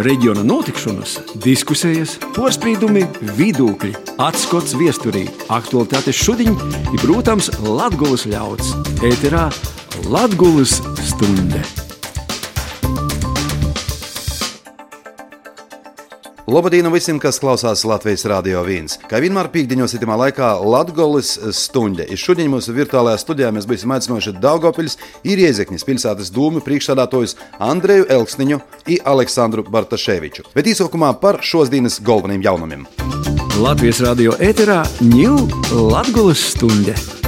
reģiona notikšanas, diskusijas, porcelāna, vidūkļi, atskats viesturī, aktualitātes šodien ir, protams, Latvijas ļauds. Ēterā Latvijas stunde! Labdien visiem, kas klausās Latvijas Rādio 1. Kā vienmēr pīkdiņos itamā laikā Latvijas stunda. Šodien mūsu virtuālajā studijā mēs būsim aicinājuši Daugopils ir Iezeknis pilsētas dūmu priekšsādātojus Andreju Elksniņu un Aleksandru Bartaševiču. Bet īsākumā par šos dienas galvenajiem jaunumiem. Latvijas radio ēterā ņūl Latvijas stunde!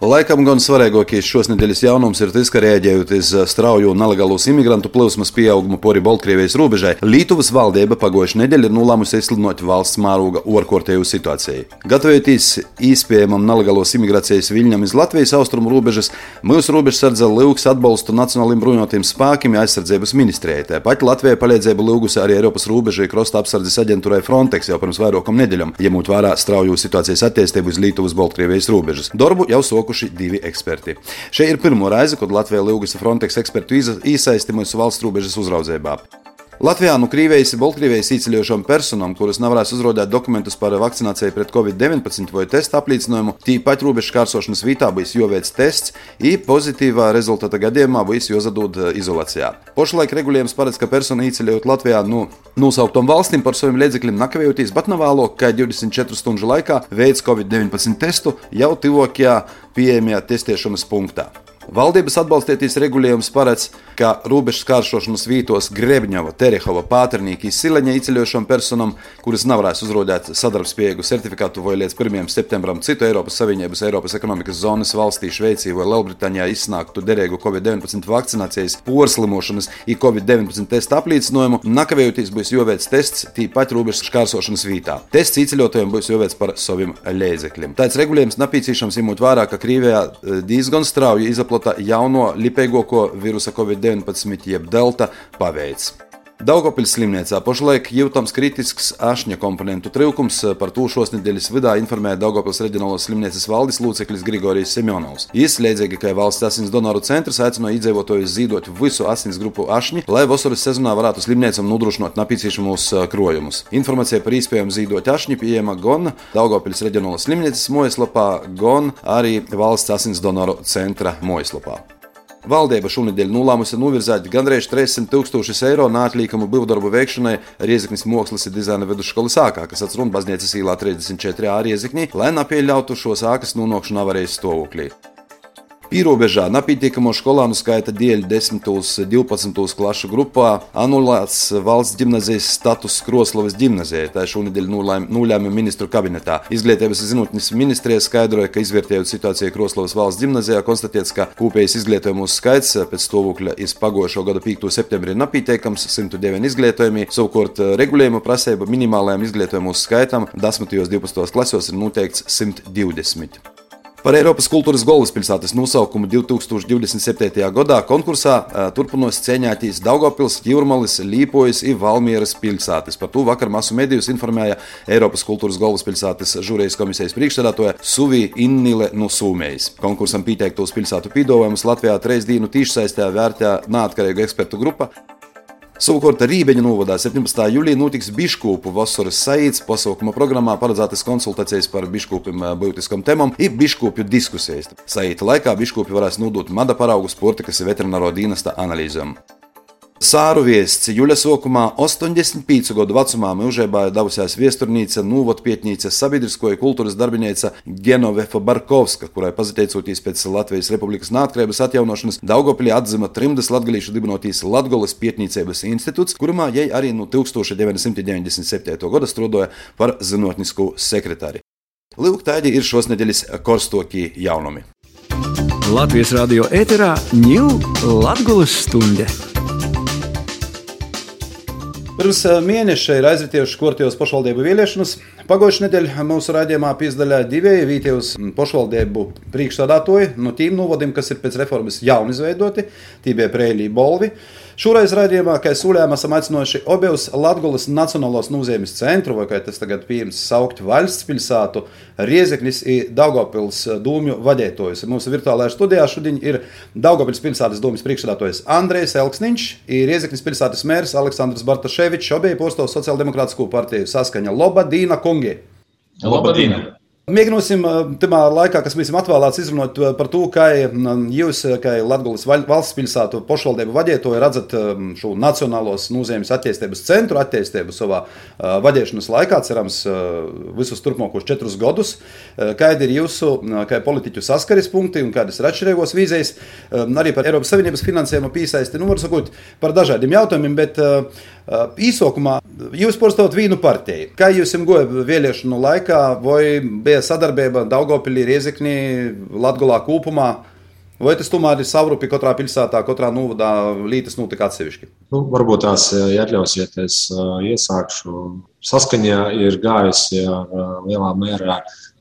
Laikam gan svarīgākais šos nedēļas jaunums ir tas, ka rēģējot uz strauju un nelegālos imigrantu plūsmas pieaugumu pori Baltkrievijas robežai, Lietuvas valdība pagājušajā nedēļā ir nolēmusi izsludināt valsts mēroga orkortēju situāciju. Gatavojoties īspējamam nelegālos imigrācijas viļņam iz Latvijas austrumu robežas, mūsu robežsardze lūgs atbalstu Nacionālajiem bruņotajiem spēkiem aizsardzības ministrijai. Tāpat Latvijai palīdzību lūgusi arī Eiropas robežu krosta apsardzes aģentūrai Frontex jau pirms vairākam nedēļam, ņemot vērā strauju situācijas attīstību uz Lietuvas Baltkrievijas robežas. Darbu jau soku nākuši divi eksperti. Šī ir pirmo reize, kad Latvija lūgusi Frontex ekspertu iesaisti mūsu valsts robežas uzraudzībā. Latvijā no Krievijas un Baltkrievijas izceļošām personām, kuras nevarēs uzrādīt dokumentus par vakcināciju pret covid-19 vai testa apliecinājumu, tīpaši robežu kārsošanas vietā būs jāveic tests, un pozitīvā rezultāta gadījumā būs jāsadod izolācijā. Pašlaik regulējums paredz, ka persona izceļot Latvijā no nosauktām valstīm par saviem līdzekļiem nekavējoties, bet nav vēlāk, ka 24 stundu laikā veids covid-19 testu jau tuvākajā pieejamajā testēšanas punktā. Valdības atbalstītīs regulējums paredz, ka robežas kāršošanas vītos Grebņava, Terehova, Pāternīka, Sileņa izceļošām personām, kuras nevarēs uzrādīt sadarbspējīgu certifikātu vai līdz 1. septembram citu Eiropas Savienības, Eiropas ekonomikas zonas valstī, Šveicī vai Lielbritānijā izsnāktu derīgu Covid-19 vakcinācijas, porslimošanas un Covid-19 testa apliecinājumu, nakavējoties būs jāveic tests tīpaši robežas kārsošanas vītā. Tests izceļotājiem būs jāveic par saviem līdzekļiem. Tāds regulējums nepieciešams, ņemot vērā, ka Krievijā eh, diezgan strauji izaplatās izplata jauno lipīgāko virusa Covid-19, jeb delta paveids. Daugopils slimnīcā pašlaik jūtams kritisks ašņa komponentu trūkums. Par to šos nedēļas vidā informēja Daugopils reģionālās slimnīcas valdes loceklis Grigorijs Semjonovs. Viņš līdzīgi kā valsts asins donoru centrs aicināja iedzīvotājus zīdot visu asins grupu ašņi, lai vasaras sezonā varētu slimnīcam nodrošināt nepieciešamos krojumus. Informācija par iespējamu zīdot ašņi pieejama gan Daugopils reģionālās slimnīcas mājaslapā, gan arī valsts asins donoru centra mājaslapā. Valdība šonadēļ nolēmusi novirzīt gandrīz 300 tūkstošus eiro nātlīkumu būvdarbu veikšanai Rieziknis Mākslas un dizaina vidusskolas sākā, kas atrodas Baznīcas ielā 34 A Rieziknī, lai nepieļautu šo sākas nonākšanu avarijas stāvoklī. Pīrobežā nepietiekamo skolānu skaita dēļ 10. un 12. klašu grupā anulēts valsts gimnazijas status Kroslovas gimnazijai. Tā šonadēļ nolēma ministru kabinetā. Izglītības zinātnes ministrija skaidroja, ka izvērtējot situāciju Kroslovas valsts gimnazijā, konstatēts, ka kopējais izglītojumu skaits pēc stāvokļa iz pagājušo gada 5. septembrī nepietiekams - 109 izglītojumi. Savukārt regulējuma prasība minimālajam izglītojumu skaitam 10. un 12. klasos ir noteikts 120. Par Eiropas kultūras galvaspilsētas nosaukumu 2027. gadā konkursā turpinās cīņāties Daugopils, Jūrmalis, Līpojas un Valmieras pilsētas. Par to vakar masu medijus informēja Eiropas kultūras galvaspilsētas žūrijas komisijas priekšsēdētāja Suvija Innile no Sūmējas. Konkursam pieteiktos pilsētu pīdāvājumus Latvijā trīs dienu tīšsaistē vērtē neatkarīga ekspertu grupa. Savukārt Rībeņa novadā 17. jūlijā notiks biškūpu vasaras saīts. Pasaukuma programmā paredzētas konsultācijas par biškūpiem būtiskam temam ir biškūpju diskusijas. Saīta laikā biškūpi varēs nodot mada paraugu sporta, kas ir veterināro dienesta analīzēm. Sāru viests Juļa sokumā 85 gadu vecumā mūžībā devusies viesturnīca, Nūvotpietnīca, sabiedriskoja kultūras darbinieca Genovefa Barkovska, kurai pateicoties pēc Latvijas Republikas neatkarības atjaunošanas Daugopilī atzima trimdas latgalīšu dibinotīs Latgoles pietnīcības institūts, kurumā jai arī no 1997. gada strādāja par zinātnisku sekretāri. Lūk, tādi ir šos nedēļas korstokie jaunumi. Latvijas radio ēterā ņūl Latgoles stunde. Pirms mēneša ir aizritējuši kortījos pašvaldību vēlēšanas. Pagājušajā nedēļā mūsu raidījumā piesaistīja divi vietējos pašvaldību priekšstādātoji no tīm novadiem, kas ir pēc reformas jauni izveidoti. Tī bija Prēlī Bolvi. Šoreiz raidījumā, kā sūļām, esam aicinājuši Obevas Latgulas Nacionālos mūzējumus centru, vai kā tas tagad pieejams saukt valsts pilsētu, Riezeknis un Daugopils dūmju vadētojus. Mūsu virtuālajā studijā šodien ir Daugopils pilsētas dūmjas priekšsēdētājs Andrejs Elksniņš un Riezeknis pilsētas mērs Aleksandrs Bartaševičs, obeji postos Sociāldemokrātisko partiju saskaņa Lobadīna Kungi. Lobadīna! Mēģināsim tajā laikā, kas mums ir atvēlēts, izrunāt par to, kā jūs, kā Latvijas valsts pilsētu pašvaldību vadītāji, redzat šo Nacionālos nozīmes attīstības centru attīstību savā vadīšanas laikā, cerams, visus turpmākos četrus gadus. Kādi ir jūsu, kā politiķu saskares punkti un kādas ir atšķirīgos vīzijas, arī par Eiropas Savienības finansējumu pīsaisti, nu, var sakot, par dažādiem jautājumiem, bet īsākumā jūs pārstāvat vīnu partiju. Kā jūs jums goja vēlēšanu laikā, vai bija sadarbība Daugopilī, Riezeknī, Latgulā kopumā? Vai tas tomēr ir savrupi katrā pilsētā, katrā novadā lītas notika atsevišķi? Nu, varbūt tās, ja atļausiet, es iesākšu. Saskaņā ir gājusi ar lielā mērā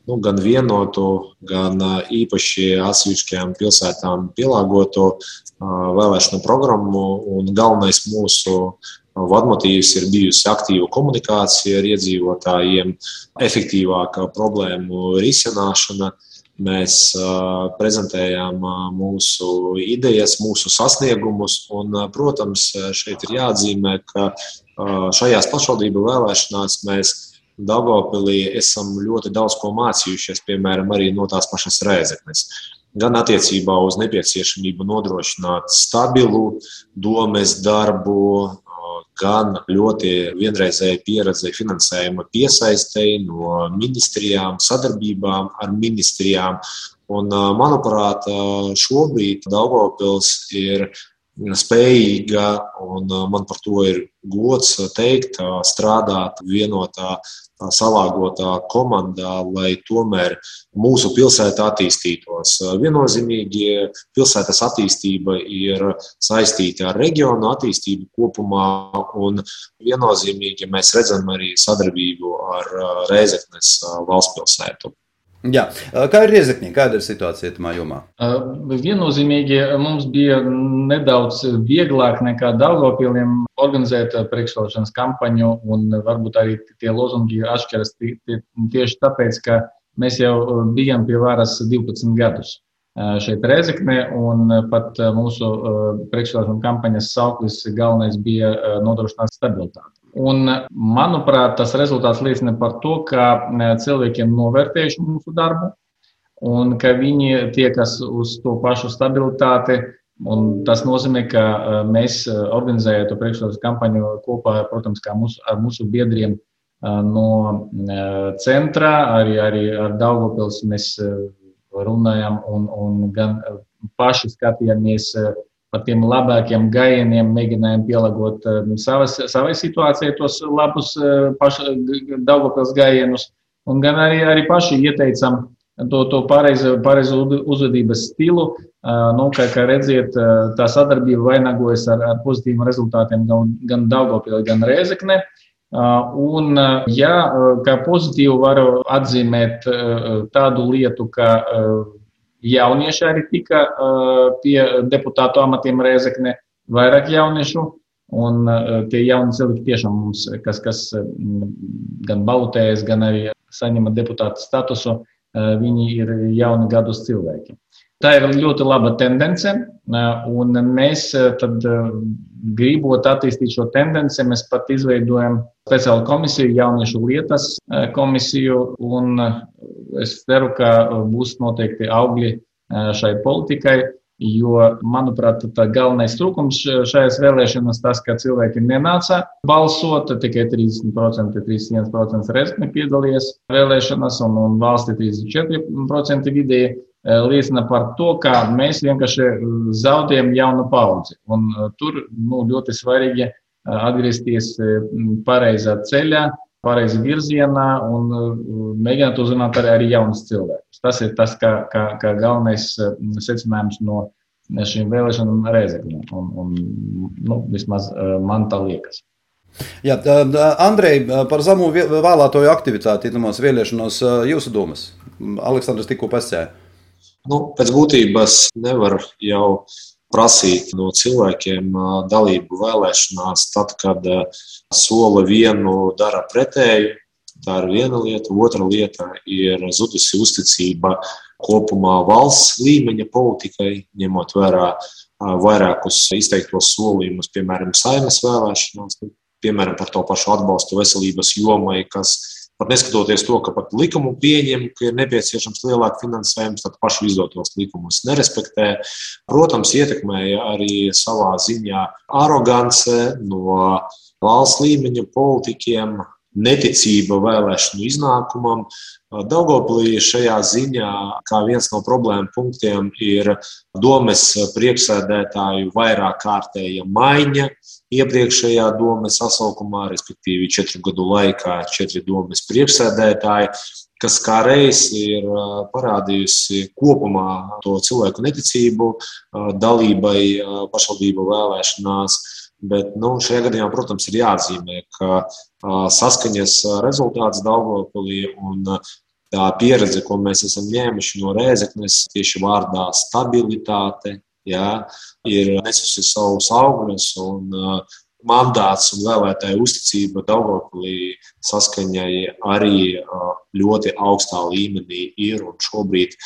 nu, gan vienotu, gan īpaši atsevišķajām pilsētām pielāgotu vēlēšanu programmu. Galvenais mūsu Vadmotīvs ir bijusi aktīva komunikācija ar iedzīvotājiem, efektīvāka problēmu risināšana. Mēs uh, prezentējām uh, mūsu idejas, mūsu sasniegumus, un, uh, protams, šeit ir jāatzīmē, ka šajās pašvaldību vēlēšanās mēs Dāngopilī esam ļoti daudz ko mācījušies, piemēram, arī no tās pašas rēzeknes gan attiecībā uz nepieciešamību nodrošināt stabilu domes darbu, gan ļoti vienreizēja pieredze finansējuma piesaistēji no ministrijām, sadarbībām ar ministrijām. Un, manuprāt, šobrīd Daugopils ir spējīga, un man par to ir gods teikt, strādāt vienotā salāgotā komandā, lai tomēr mūsu pilsēta attīstītos. Viennozīmīgi pilsētas attīstība ir saistīta ar reģionu attīstību kopumā, un viennozīmīgi mēs redzam arī sadarbību ar Reizeknes valsts pilsētu. Jā. Kā ir Riezekņi? Kāda ir situācija tajā jomā? Viennozīmīgi mums bija nedaudz vieglāk nekā Daugopiliem organizēt priekšvēlēšanas kampaņu, un varbūt arī tie lozungi atšķiras tieši tāpēc, ka mēs jau bijām pie varas 12 gadus šeit Reizekne, un pat mūsu priekšvēlēšana kampaņas sauklis galvenais bija nodrošināt stabilitāti. Un, manuprāt, tas rezultāts liecina par to, ka e, cilvēkiem novērtējuši mūsu darbu un ka viņi tiekas uz to pašu stabilitāti. Un tas nozīmē, ka e, mēs e, organizējam to priekšrodas kampaņu kopā protams, mūsu, ar mūsu biedriem no centra, arī, arī ar Daugopils mēs runājam un, un gan paši skatījāmies par tiem labākiem gājieniem mēģinājām pielāgot uh, savas, savai situācijai tos labus paša, Daugopils gājienus, un gan arī, arī paši ieteicam to, to pareizu, pareizu uzvedības stilu. Uh, nu, kā, kā redziet, tā sadarbība vainagojas ar, ar pozitīviem rezultātiem gan, gan Daugopilī, gan Rēzekne. Uh, un, ja kā pozitīvu varu atzīmēt tādu lietu, ka Jaunieši arī tika pie deputātu amatiem Rēzekne, vairāk jauniešu. Un tie jauni cilvēki tiešām mums, kas, kas gan balotējas, gan arī saņem deputāta statusu, viņi ir jauni gadus cilvēki. Tā ir ļoti laba tendence, un mēs tad gribot attīstīt šo tendenci, mēs pat izveidojam speciālu komisiju, jauniešu lietas komisiju, un es ceru, ka būs noteikti augļi šai politikai. Jo, manuprāt, galvenais trūkums šajās vēlēšanās tas, ka cilvēki nenāca balsot, tikai 30%, 31% rezervi piedalījās vēlēšanās, un, un valsti 34% vidēji liecina par to, ka mēs vienkārši zaudējam jaunu paudzi. Un tur nu, ļoti svarīgi atgriezties pareizā ceļā, pareizā virzienā un mēģināt uzrunāt arī, arī jaunus cilvēkus. Tas ir tas, kā, kā, kā galvenais secinājums no šīm vēlēšanām Reizekļiem. Un, un, nu, vismaz man tā liekas. Jā, Andrej, par zemu vēlētoju aktivitāti mūsu vēlēšanos jūsu domas. Aleksandrs tikko pasēja. Nu, pēc būtības nevar jau prasīt no cilvēkiem dalību vēlēšanās, tad, kad sola vienu, dara pretēju. Tā ir viena lieta. Otra lieta ir zudusi uzticība kopumā valsts līmeņa politikai, ņemot vērā vairākus izteiktos solījumus, piemēram, saimnes vēlēšanās, piemēram, par to pašu atbalstu veselības jomai, kas pat neskatoties to, ka pat likumu pieņem, ka ir nepieciešams lielāks finansējums, tad pašu izdotos likumus nerespektē. Protams, ietekmēja arī savā ziņā arogance no valsts līmeņa politiķiem, neticība vēlēšanu iznākumam. Daugoplī šajā ziņā, kā viens no problēmu punktiem, ir domes priekšsēdētāju vairāk kārtēja maiņa iepriekšējā domes sasaukumā, respektīvi četru gadu laikā četri domes priekšsēdētāji, kas kā reiz ir parādījusi kopumā to cilvēku neticību dalībai pašvaldību vēlēšanās. Bet nu, šajā gadījumā, protams, ir jāatzīmē, ka saskaņas rezultāts Daugopilī un tā pieredze, ko mēs esam ņēmuši no Rēzeknes, tieši vārdā stabilitāte, jā, ir nesusi savus augļus mandāts un vēlētāju uzticība Daugopilī saskaņai arī ļoti augstā līmenī ir šobrīd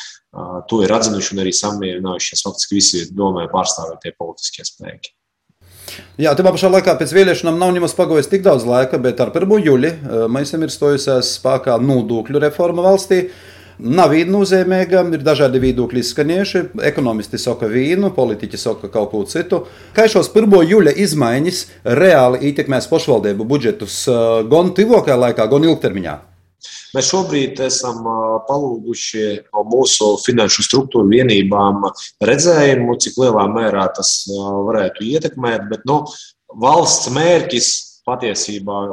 to ir atzinuši un arī samierinājušies faktiski visi domē pārstāvētie politiskie spēki. Jā, tajā pašā laikā pēc vēlēšanām nav nemaz pagājis tik daudz laika, bet ar 1. jūli eh, mēs ir stojusies spēkā nodokļu reforma valstī. Nav vīna nozīmīga, ir dažādi viedokļi izskanējuši. Ekonomisti saka vīnu, politiķi saka kaut ko citu. Kā šos 1. jūļa izmaiņas reāli ietekmēs pašvaldību budžetus eh, gan tuvākajā laikā, gan ilgtermiņā? Mēs šobrīd esam palūguši no mūsu finanšu struktūru vienībām redzējumu, cik lielā mērā tas varētu ietekmēt. Bet nu, valsts mērķis patiesībā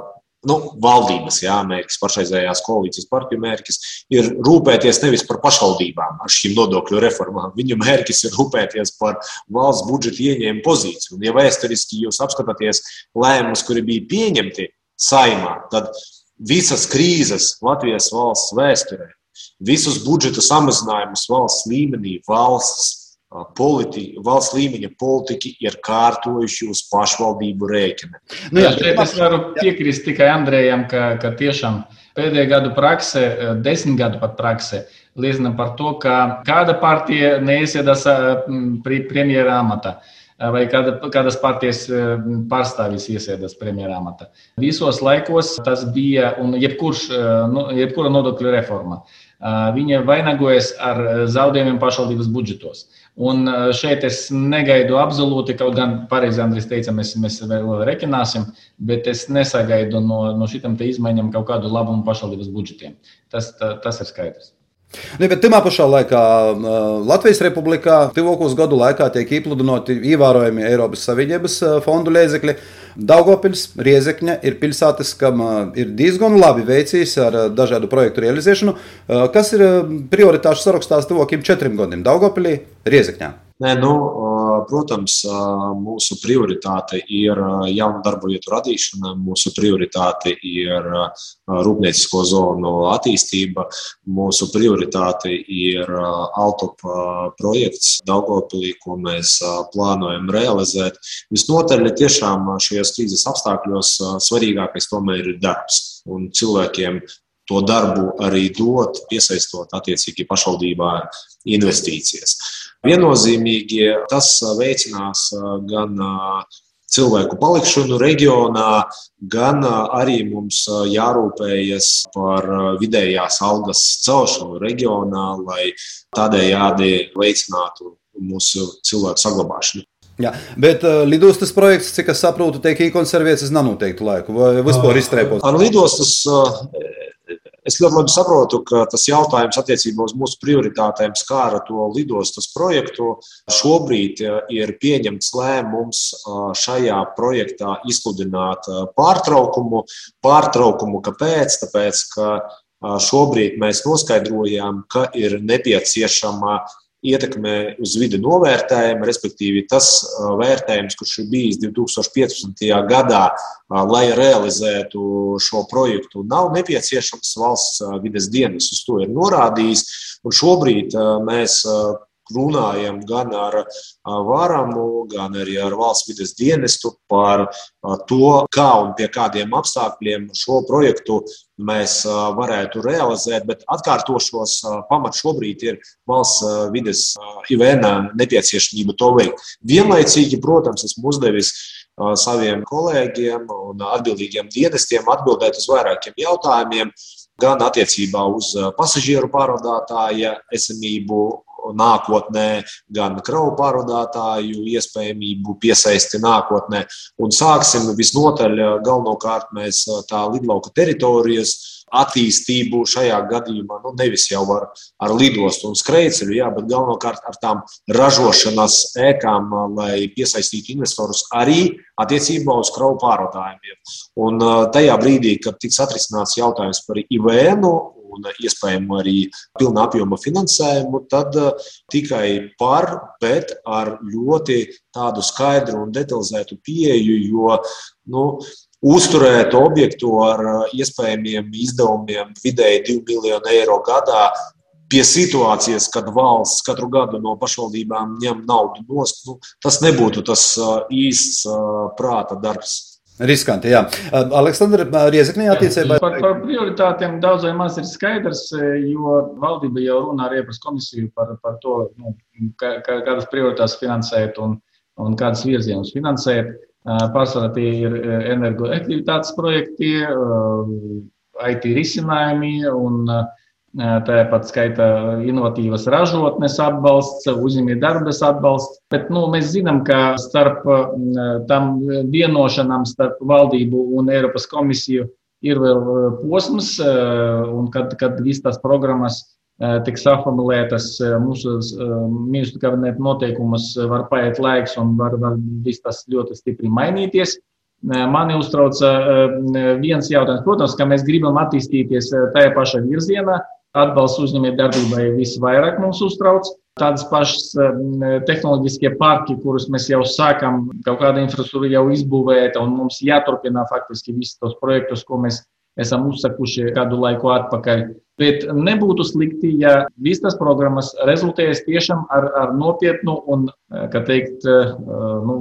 nu, valdības jā, mērķis, pašreizējās koalīcijas partiju mērķis ir rūpēties nevis par pašvaldībām ar šīm nodokļu reformām. Viņu mērķis ir rūpēties par valsts budžeta ieņēmumu pozīciju. Un, ja vēsturiski jūs apskatāties lēmumus, kuri bija pieņemti saimā, tad visas krīzes Latvijas valsts vēsturē, visus budžeta samazinājumus valsts līmenī, valsts, politi, valsts līmeņa politiķi ir kārtojuši uz pašvaldību rēķina. Nu, jā, šeit es varu piekrist tikai Andrejam, ka, ka tiešām pēdējā gadu prakse, desmit gadu pat prakse, liecina par to, ka kāda partija neiesiedas premjera amatā vai kāda, kādas partijas pārstāvis iesēdas premjerā amatā. Visos laikos tas bija, un jebkurš, nu, jebkura nodokļu reforma, viņa vainagojas ar zaudējumiem pašvaldības budžetos. Un šeit es negaidu absolūti, kaut gan pareizi Andris teica, mēs, mēs vēl rekināsim, bet es nesagaidu no, no šitām izmaiņām kaut kādu labumu pašvaldības budžetiem. Tas, tā, tas ir skaidrs. Ne, bet tajā pašā laikā Latvijas Republikā tuvākos gadu laikā tiek iepludināti ievērojami Eiropas Savienības fondu līdzekļi. Daugopils, Riezekņa ir pilsētas, kam ir diezgan labi veicīs ar dažādu projektu realizēšanu. Kas ir prioritāšu sarakstā tuvākiem četriem gadiem Daugopilī, Riezekņā? Nē, nu, protams, mūsu prioritāte ir jaunu darbu vietu radīšana, mūsu prioritāte ir rūpniecisko zonu attīstība, mūsu prioritāte ir Altopa projekts Daugopilī, ko mēs plānojam realizēt. Visnotaļ tiešām šajos krīzes apstākļos svarīgākais tomēr ir darbs un cilvēkiem to darbu arī dot, piesaistot attiecīgi pašvaldībā investīcijas. Viennozīmīgi tas veicinās gan cilvēku palikšanu reģionā, gan arī mums jārūpējas par vidējās algas celšanu reģionā, lai tādējādi veicinātu mūsu cilvēku saglabāšanu. Jā, bet uh, lidostas projekts, cik es saprotu, tiek iekonservēts uz nenoteiktu laiku, vai vispār izstrēpot? Ar lidostas uh, Es ļoti labi saprotu, ka tas jautājums attiecībā uz mūsu prioritātēm skāra to lidostas projektu. Šobrīd ir pieņemts lēmums šajā projektā izsludināt pārtraukumu. Pārtraukumu kāpēc? Tāpēc, ka šobrīd mēs noskaidrojām, ka ir nepieciešama ietekmē uz vidi novērtējumu, respektīvi tas vērtējums, kurš ir bijis 2015. gadā, lai realizētu šo projektu, nav nepieciešams valsts vides dienas uz to ir norādījis. Un šobrīd mēs runājam gan ar Vāramu, gan arī ar valsts vides dienestu par to, kā un pie kādiem apstākļiem šo projektu mēs varētu realizēt. Bet atkārtošos pamats šobrīd ir valsts vides IVN nepieciešamība to veikt. Vienlaicīgi, protams, esmu uzdevis saviem kolēģiem un atbildīgiem dienestiem atbildēt uz vairākiem jautājumiem, gan attiecībā uz pasažieru pārvadātāja esamību nākotnē, gan kravu pārvadātāju iespējamību piesaisti nākotnē. Un sāksim visnotaļ galvenokārt mēs tā lidlauka teritorijas attīstību šajā gadījumā nu, nevis jau ar, ar lidostu un skrejceļu, jā, bet galvenokārt ar tām ražošanas ēkām, lai piesaistītu investorus arī attiecībā uz kravu pārvadājumiem. Un tajā brīdī, kad tiks atrisināts jautājums par IVN un iespējamo arī pilna apjoma finansējumu, tad tikai par, bet ar ļoti tādu skaidru un detalizētu pieeju, jo nu, uzturēt objektu ar iespējamiem izdevumiem vidēji 2 miljonu eiro gadā. Pie situācijas, kad valsts katru gadu no pašvaldībām ņem naudu nost, nu, tas nebūtu tas īsts prāta darbs. Riskanti, jā. Aleksandra, Riezeknī attiecībā. Par, par prioritātiem daudz vai maz ir skaidrs, jo valdība jau runā ar iepas komisiju par, par to, nu, kā, kādas prioritātes finansēt un, un kādas virzienus finansēt. Pārsvarā tie ir energoefektivitātes projekti, IT risinājumi un uh, Tāpat skaitā inovatīvas ražotnes atbalsts, uzņēmējdarbības atbalsts. Bet nu, mēs zinām, ka starp tam vienošanām starp valdību un Eiropas komisiju ir vēl posms, un kad, kad visas tās programmas tiks akumulētas mūsu ministru kabineta noteikumus, var paiet laiks un var, var viss tas ļoti stipri mainīties. Mani uztrauc viens jautājums. Protams, ka mēs gribam attīstīties tajā pašā virzienā, Atbalsts uzņēmējdarbībai visvairāk mums uztrauc. Tādas pašas tehnoloģiskie parki, kurus mēs jau sākam, kaut kāda infrastruktūra jau izbūvēta, un mums jāturpina faktiski visus tos projektus, ko mēs esam uzsakuši kādu laiku atpakaļ. Bet nebūtu slikti, ja visas tas programmas rezultēs tiešām ar, ar nopietnu un, kā teikt, nu,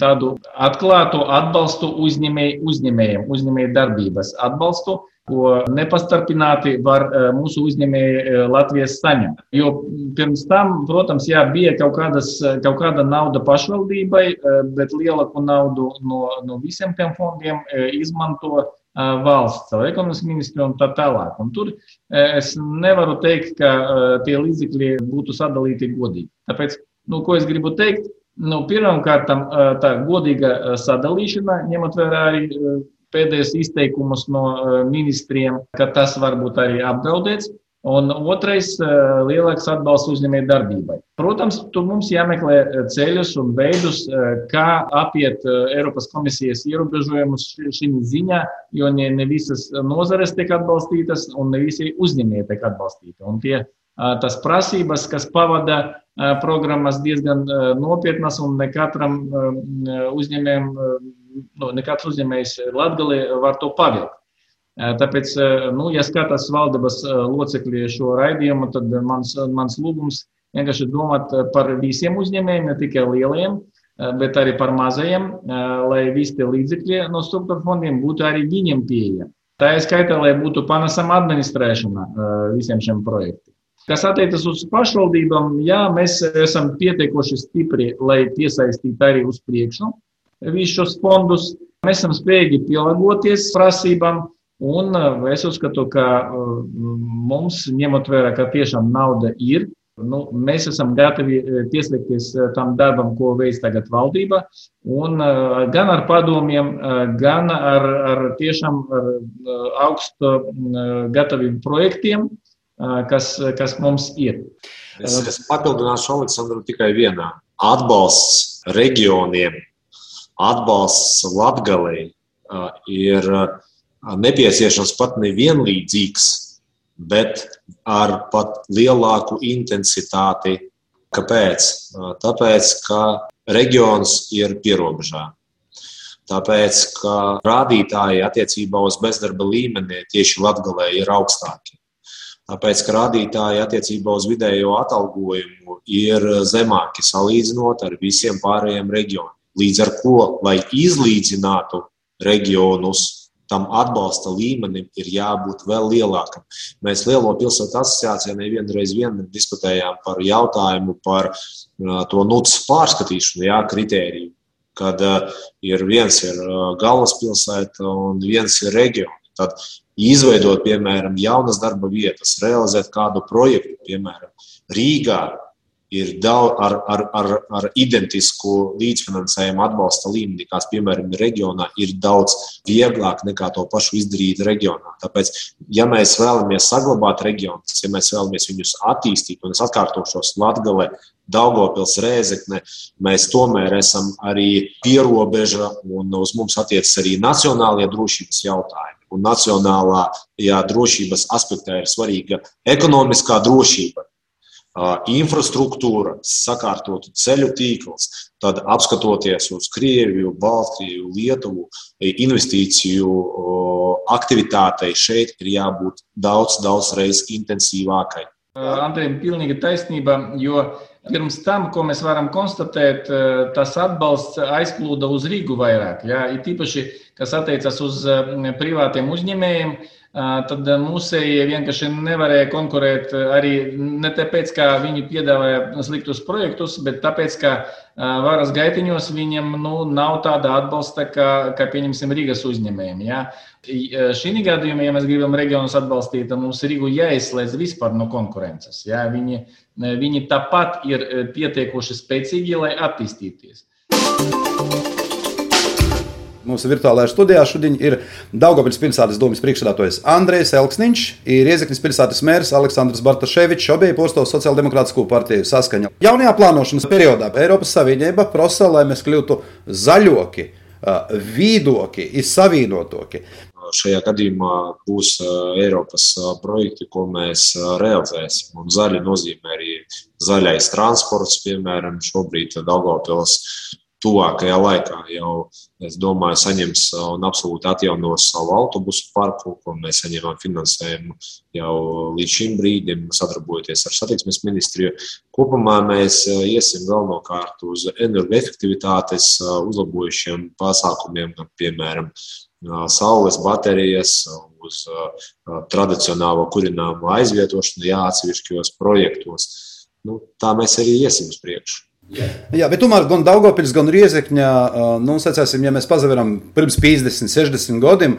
tādu atklātu atbalstu uzņēmējiem, uzņēmēju darbības atbalstu ko nepastarpināti var eh, mūsu uzņēmēji eh, Latvijas saņemt. Jo pirms tam, protams, jā, bija kaut, kādas, eh, kaut kāda nauda pašvaldībai, bet lielāku naudu no, no visiem tiem fondiem izmanto valsts, caur ekonomikas ministru un tā tālāk. Un tur es nevaru teikt, ka tie līdzekļi būtu sadalīti godīgi. Tāpēc, nu, ko es gribu teikt? Nu, Pirmkārt, tā godīga sadalīšana, ņemot vērā arī pēdējos izteikumus no eh, ministriem, ka tas var būt arī apdraudēts. Un otrais eh, - lielāks atbalsts uzņēmēju darbībai. Protams, tur mums jāmeklē eh, ceļus un veidus, kā apiet Eiropas komisijas ierobežojumus šī ziņā, jo ne, ne visas nozares tiek atbalstītas un ne visi uzņēmēji tiek atbalstīti. Un tie, tas prasības, kas pavada programmas, diezgan nopietnas un ne katram uzņēmējam nu, nekāds uzņēmējs Latgalī var to pavilkt. Tāpēc, nu, ja skatās valdības locekļi šo raidījumu, tad mans, mans lūgums vienkārši domāt par visiem uzņēmējiem, ne tikai lielajiem, bet arī par mazajiem, lai visi tie līdzekļi no struktūra fondiem būtu arī viņiem pieejami. Tā ir skaitā, lai būtu panesama administrēšana visiem šiem projektiem. Kas attiecas uz pašvaldībām, jā, mēs esam pietiekoši stipri, lai piesaistītu arī uz priekšu visus šos fondus. Mēs esam spējīgi pielāgoties prasībām, un uh, es uzskatu, ka uh, mums, ņemot vērā, ka tiešām nauda ir, nu, mēs esam gatavi uh, pieslēgties tam darbam, ko veids tagad valdība, un gan ar padomiem, gan ar, ar tiešām ar augstu gataviem projektiem, kas, kas mums ir. Es, es papildināšu Aleksandru tikai vienā. Atbalsts regioniem atbalsts Latgalei ir nepieciešams pat nevienlīdzīgs, bet ar pat lielāku intensitāti. Kāpēc? Tāpēc, ka reģions ir pierobežā. Tāpēc, ka rādītāji attiecībā uz bezdarba līmeni tieši Latvijā ir augstāki. Tāpēc, ka rādītāji attiecībā uz vidējo atalgojumu ir zemāki salīdzinot ar visiem pārējiem reģioniem. Līdz ar to, lai izlīdzinātu reģionus, tam atbalsta līmenim ir jābūt vēl lielākam. Mēs Lielo pilsētu asociācijā nevienreiz vien diskutējām par jautājumu par to nuts pārskatīšanu, jā, kritēriju, kad ir viens ir galvaspilsēta un viens ir reģions. Tad izveidot, piemēram, jaunas darba vietas, realizēt kādu projektu, piemēram, Rīgā ir daudz ar, ar, ar, ar identisku līdzfinansējumu atbalsta līmeni, kāds, piemēram, ir reģionā, ir daudz vieglāk nekā to pašu izdarīt reģionā. Tāpēc, ja mēs vēlamies saglabāt reģionus, ja mēs vēlamies viņus attīstīt, un es atkārtošos Latgale, Daugopils, Rēzekne, mēs tomēr esam arī pierobeža un uz mums attiecas arī nacionālie drošības jautājumi. Un nacionālā jā, drošības aspektā ir svarīga ekonomiskā drošība infrastruktūra, sakārtotu ceļu tīkls, tad apskatoties uz Krieviju, Baltkrieviju, Lietuvu, investīciju aktivitātei šeit ir jābūt daudz, daudz reizes intensīvākai. Andrejam, pilnīgi taisnība, jo pirms tam, ko mēs varam konstatēt, tas atbalsts aizplūda uz Rīgu vairāk. Ja? Ir tīpaši, kas attiecas uz privātiem uzņēmējiem, tad mūsēji vienkārši nevarēja konkurēt arī ne tāpēc, ka viņi piedāvāja sliktus projektus, bet tāpēc, ka varas gaitiņos viņiem nu, nav tāda atbalsta, kā, kā pieņemsim Rīgas uzņēmējiem. Ja? Šī gadījumā, ja mēs gribam reģionus atbalstīt, tad mums Rīgu jāizslēdz vispār no konkurences. Ja? Viņi, viņi tāpat ir pietiekuši spēcīgi, lai attīstīties. Mūsu virtuālajā studijā šodien ir Daugopils pilsētas domas priekšsēdētājs Andrejs Elksniņš, ir Iezeknis pilsētas mērs Aleksandrs Bartaševičs, abi posto sociāldemokrātisko partiju saskaņa. Jaunajā plānošanas periodā Eiropas Savienība prasa, lai mēs kļūtu zaļoki, vīdoki, izsavienotoki. Šajā gadījumā būs Eiropas projekti, ko mēs realizēsim. Un zaļi nozīmē arī zaļais transports, piemēram, šobrīd Daugopils tuvākajā laikā jau, es domāju, saņems un absolūti atjaunos savu autobusu parku, ko mēs saņēmām finansējumu jau līdz šim brīdim, sadarbojoties ar satiksmes ministriju. Kopumā mēs iesim galvenokārt uz energoefektivitātes uzlabojušiem pasākumiem, gan piemēram saules baterijas, uz tradicionālo kurināmo aizvietošanu, jā, atsevišķos projektos. Nu, tā mēs arī iesim uz priekšu. Jā, bet tomēr gan Daugopils, gan Riezekņā, nu, sacāsim, ja mēs pazaveram pirms 50, 60 gadiem,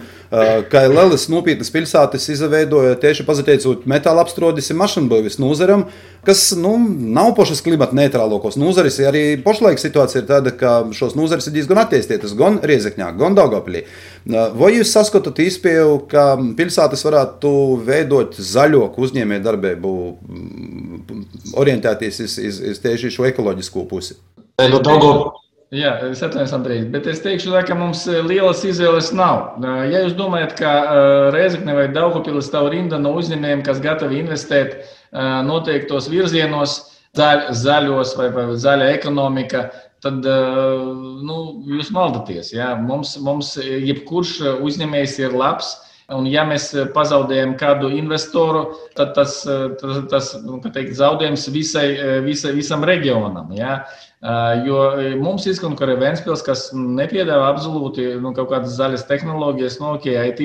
kā Lelis nopietnas pilsētas izveidoja tieši pazateicot metāla apstrādis mašinbūvis nozaram, kas, nu, nav pošas klimata neitrālākos nozaris. Arī pašlaik situācija ir tāda, ka šos nozaris ir diezgan attīstītas gan Riezekņā, gan Daugopilī. Vai jūs saskatāt īspēju, ka pilsētas varētu veidot zaļoku uzņēmē darbību, orientēties uz, uz, uz tieši šo ekoloģisko pusi. No Daugo... Jā, es atvainojos, Andrej, bet es teikšu, tā, ka mums lielas izvēles nav. Ja jūs domājat, ka Reizekne vai Daugopilis stāv rinda no uzņēmējiem, kas gatavi investēt noteiktos virzienos, zaļ, zaļos vai, vai zaļa ekonomika, tad nu, jūs maldaties. Ja? Mums, mums jebkurš uzņēmējs ir labs. Un, ja mēs pazaudējam kādu investoru, tad tas, nu, teikt, zaudējums visai, visai, visam reģionam. Ja? Jo mums izkonkurē Vēnspils, kas nepiedāvā absolūti nu, kaut kādas zaļas tehnoloģijas, no nu, OK, IT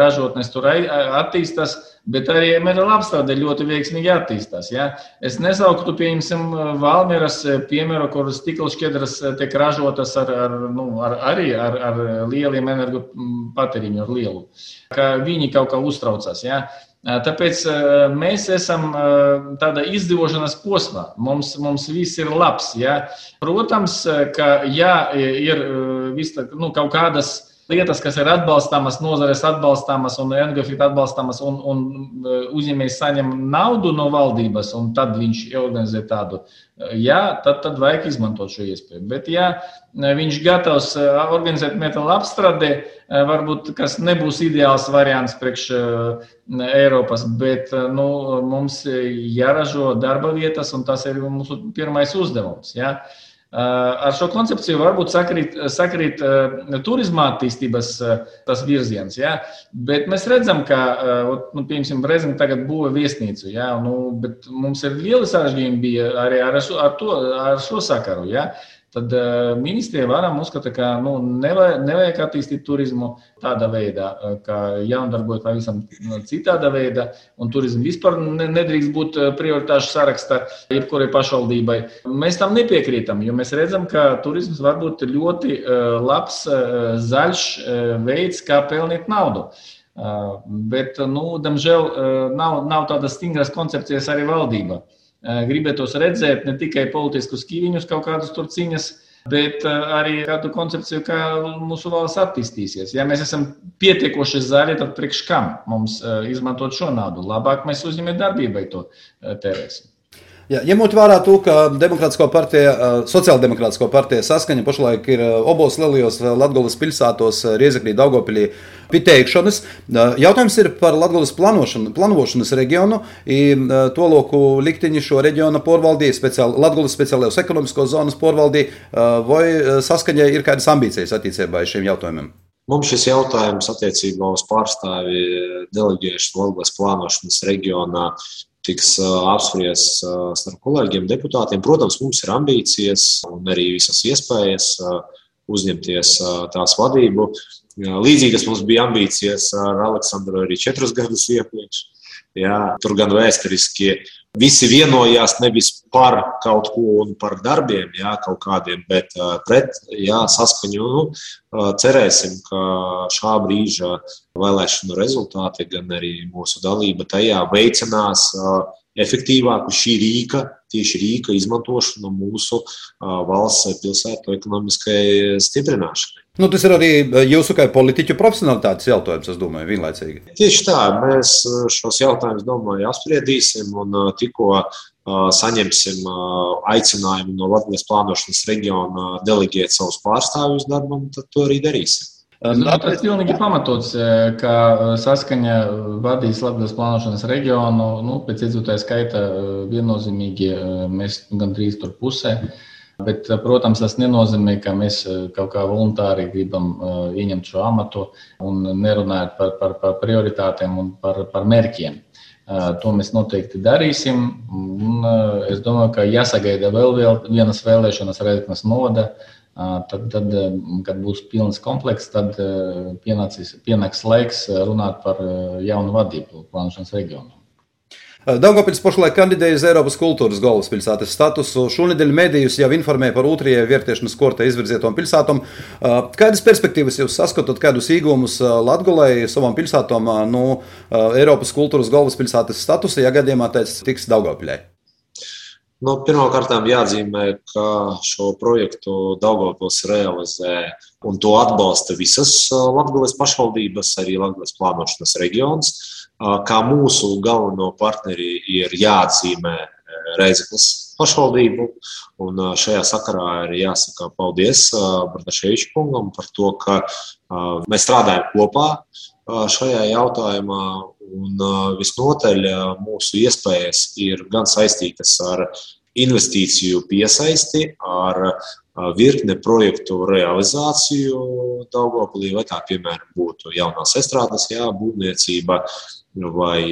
ražotnes tur attīstās, bet arī minerāla apstrāde ļoti veiksmīgi attīstās. Ja? Es nesauktu, pieņemsim, Valmieras piemēru, kur stikla šķedras tiek ražotas ar, ar, nu, ar, arī ar, ar lieliem energopatēriņu, ar lielu. Ka viņi kaut kā uztraucās. Ja? Tāpēc mēs esam tādā izdzīvošanas posmā. Mums, mums viss ir labs. Ja? Protams, ka ja ir vis, nu, kaut kādas lietas, kas ir atbalstāmas, nozares atbalstāmas un NGFIT atbalstāmas, un, un e, uzņēmējs saņem naudu no valdības, un tad viņš organizē tādu. Jā, tad, tad vajag izmantot šo iespēju. Bet, ja e, viņš gatavs organizēt metāla apstrādi, varbūt tas nebūs ideāls variants priekš Eiropas, bet nu, mums jāražo darba vietas, un tas ir mūsu pirmais uzdevums. Ja? Ar šo koncepciju varbūt sakrīt, sakrīt turisma attīstības tas virziens, ja? bet mēs redzam, ka, nu, piemēram, Brezina tagad būvē viesnīcu, ja? nu, bet mums ir lieli sarežģījumi bija arī ar, ar, to, ar šo sakaru. Ja? Tad uh, ministrija varam uzskata, ka nu, nevajag, nevajag attīstīt turismu tādā veidā, uh, ka jānodarbojas pavisam nu, citāda veidā, un turismu vispār nedrīkst būt prioritāšu sarakstā jebkurai pašvaldībai. Mēs tam nepiekrītam, jo mēs redzam, ka turisms var būt ļoti uh, labs, zaļš veids, kā pelnīt naudu. Bet, nu, diemžēl, nav, nav tādas stingras koncepcijas arī valdībā. Eh, gribētos redzēt ne tikai politiskus kīviņus, kaut kādas tur ciņas, bet eh, arī kādu koncepciju, kā mūsu valsts attīstīsies. Ja mēs esam pietiekoši zaļi, tad priekš kam mums eh, izmantot šo naudu? Labāk mēs uzņēmēt darbībai to tērēsim. Jā, ņemot vērā to, ka Demokrātiskā partija, Sociāldemokrātiskā partija saskaņa pašlaik ir abos lielajos Latvijas pilsētos, Riezekļī, Daugopilī, pieteikšanas. Jautājums ir par Latvijas plānošanu, plānošanas reģionu. To loku likteņi šo reģionu porvaldīja, speciāli, Latvijas speciālajos ekonomiskos zonas porvaldīja, vai saskaņai ir kādas ambīcijas attiecībā šiem jautājumiem? Mums šis jautājums attiecībā uz pārstāvi deleģēšanu Latvijas plānošanas reģionā tiks apspriests starp kolēģiem, deputātiem. Protams, mums ir ambīcijas un arī visas iespējas uzņemties tās vadību. Līdzīgas mums bija ambīcijas ar Aleksandru arī četrus gadus iepriekš. Jā, tur gan vēsturiski visi vienojās nevis par kaut ko un par darbiem, jā, kaut kādiem, bet pret jā, saskaņu. Nu, cerēsim, ka šā brīža vēlēšanu rezultāti, gan arī mūsu dalība tajā veicinās efektīvāku šī rīka, tieši rīka izmantošanu mūsu valsts pilsētu ekonomiskai stiprināšanai. Nu, tas ir arī jūsu kā politiķu profesionālitātes jautājums, es domāju, vienlaicīgi. Tieši tā, mēs šos jautājumus, domāju, apspriedīsim un tikko saņemsim aicinājumu no Latvijas plānošanas reģiona deleģēt savus pārstāvjus darbam, tad to arī darīsim. Nu, tas ir pilnīgi pamatots, ka saskaņa vadīs Latvijas plānošanas reģionu. Nu, pēc iedzīvotāju skaita viennozīmīgi mēs gandrīz tur pusē. Bet, protams, tas nenozīmē, ka mēs kaut kā voluntāri gribam ieņemt šo amatu un nerunājot par, par, par prioritātēm un par, par mērķiem. To mēs noteikti darīsim. Un es domāju, ka jāsagaida vēl vienas vēlēšanas Reizeknas novada Tad, tad, kad būs pilns komplekss, tad pienācis, pienāks laiks runāt par jaunu vadību plānošanas reģionā. Daugopils pašlaik kandidēja uz Eiropas kultūras galvaspilsētas statusu. Šonadēļ medijus jau informēja par otrajai vērtēšanas kortē izvirzītām pilsētām. Kādas perspektīvas jūs saskatāt, kādus iegūmus Latvijai savām pilsētām no Eiropas kultūras galvaspilsētas statusa, ja gadījumā tas tiks Daugopiļai? Nu, Pirmkārt, jāatzīmē, ka šo projektu Daugopils realizē un to atbalsta visas Latvijas pašvaldības, arī Latvijas plānošanas reģions. Kā mūsu galveno partneri ir jāatzīmē Reizeknas pašvaldību. Un šajā sakarā ir jāsaka paldies Bartaševiča kungam par to, ka mēs strādājam kopā šajā jautājumā. Un visnotaļ mūsu iespējas ir gan saistītas ar investīciju piesaisti, ar virkne projektu realizāciju Daugopilī, vai tā, piemēram, būtu jaunās estrādes, jā, būvniecība, vai,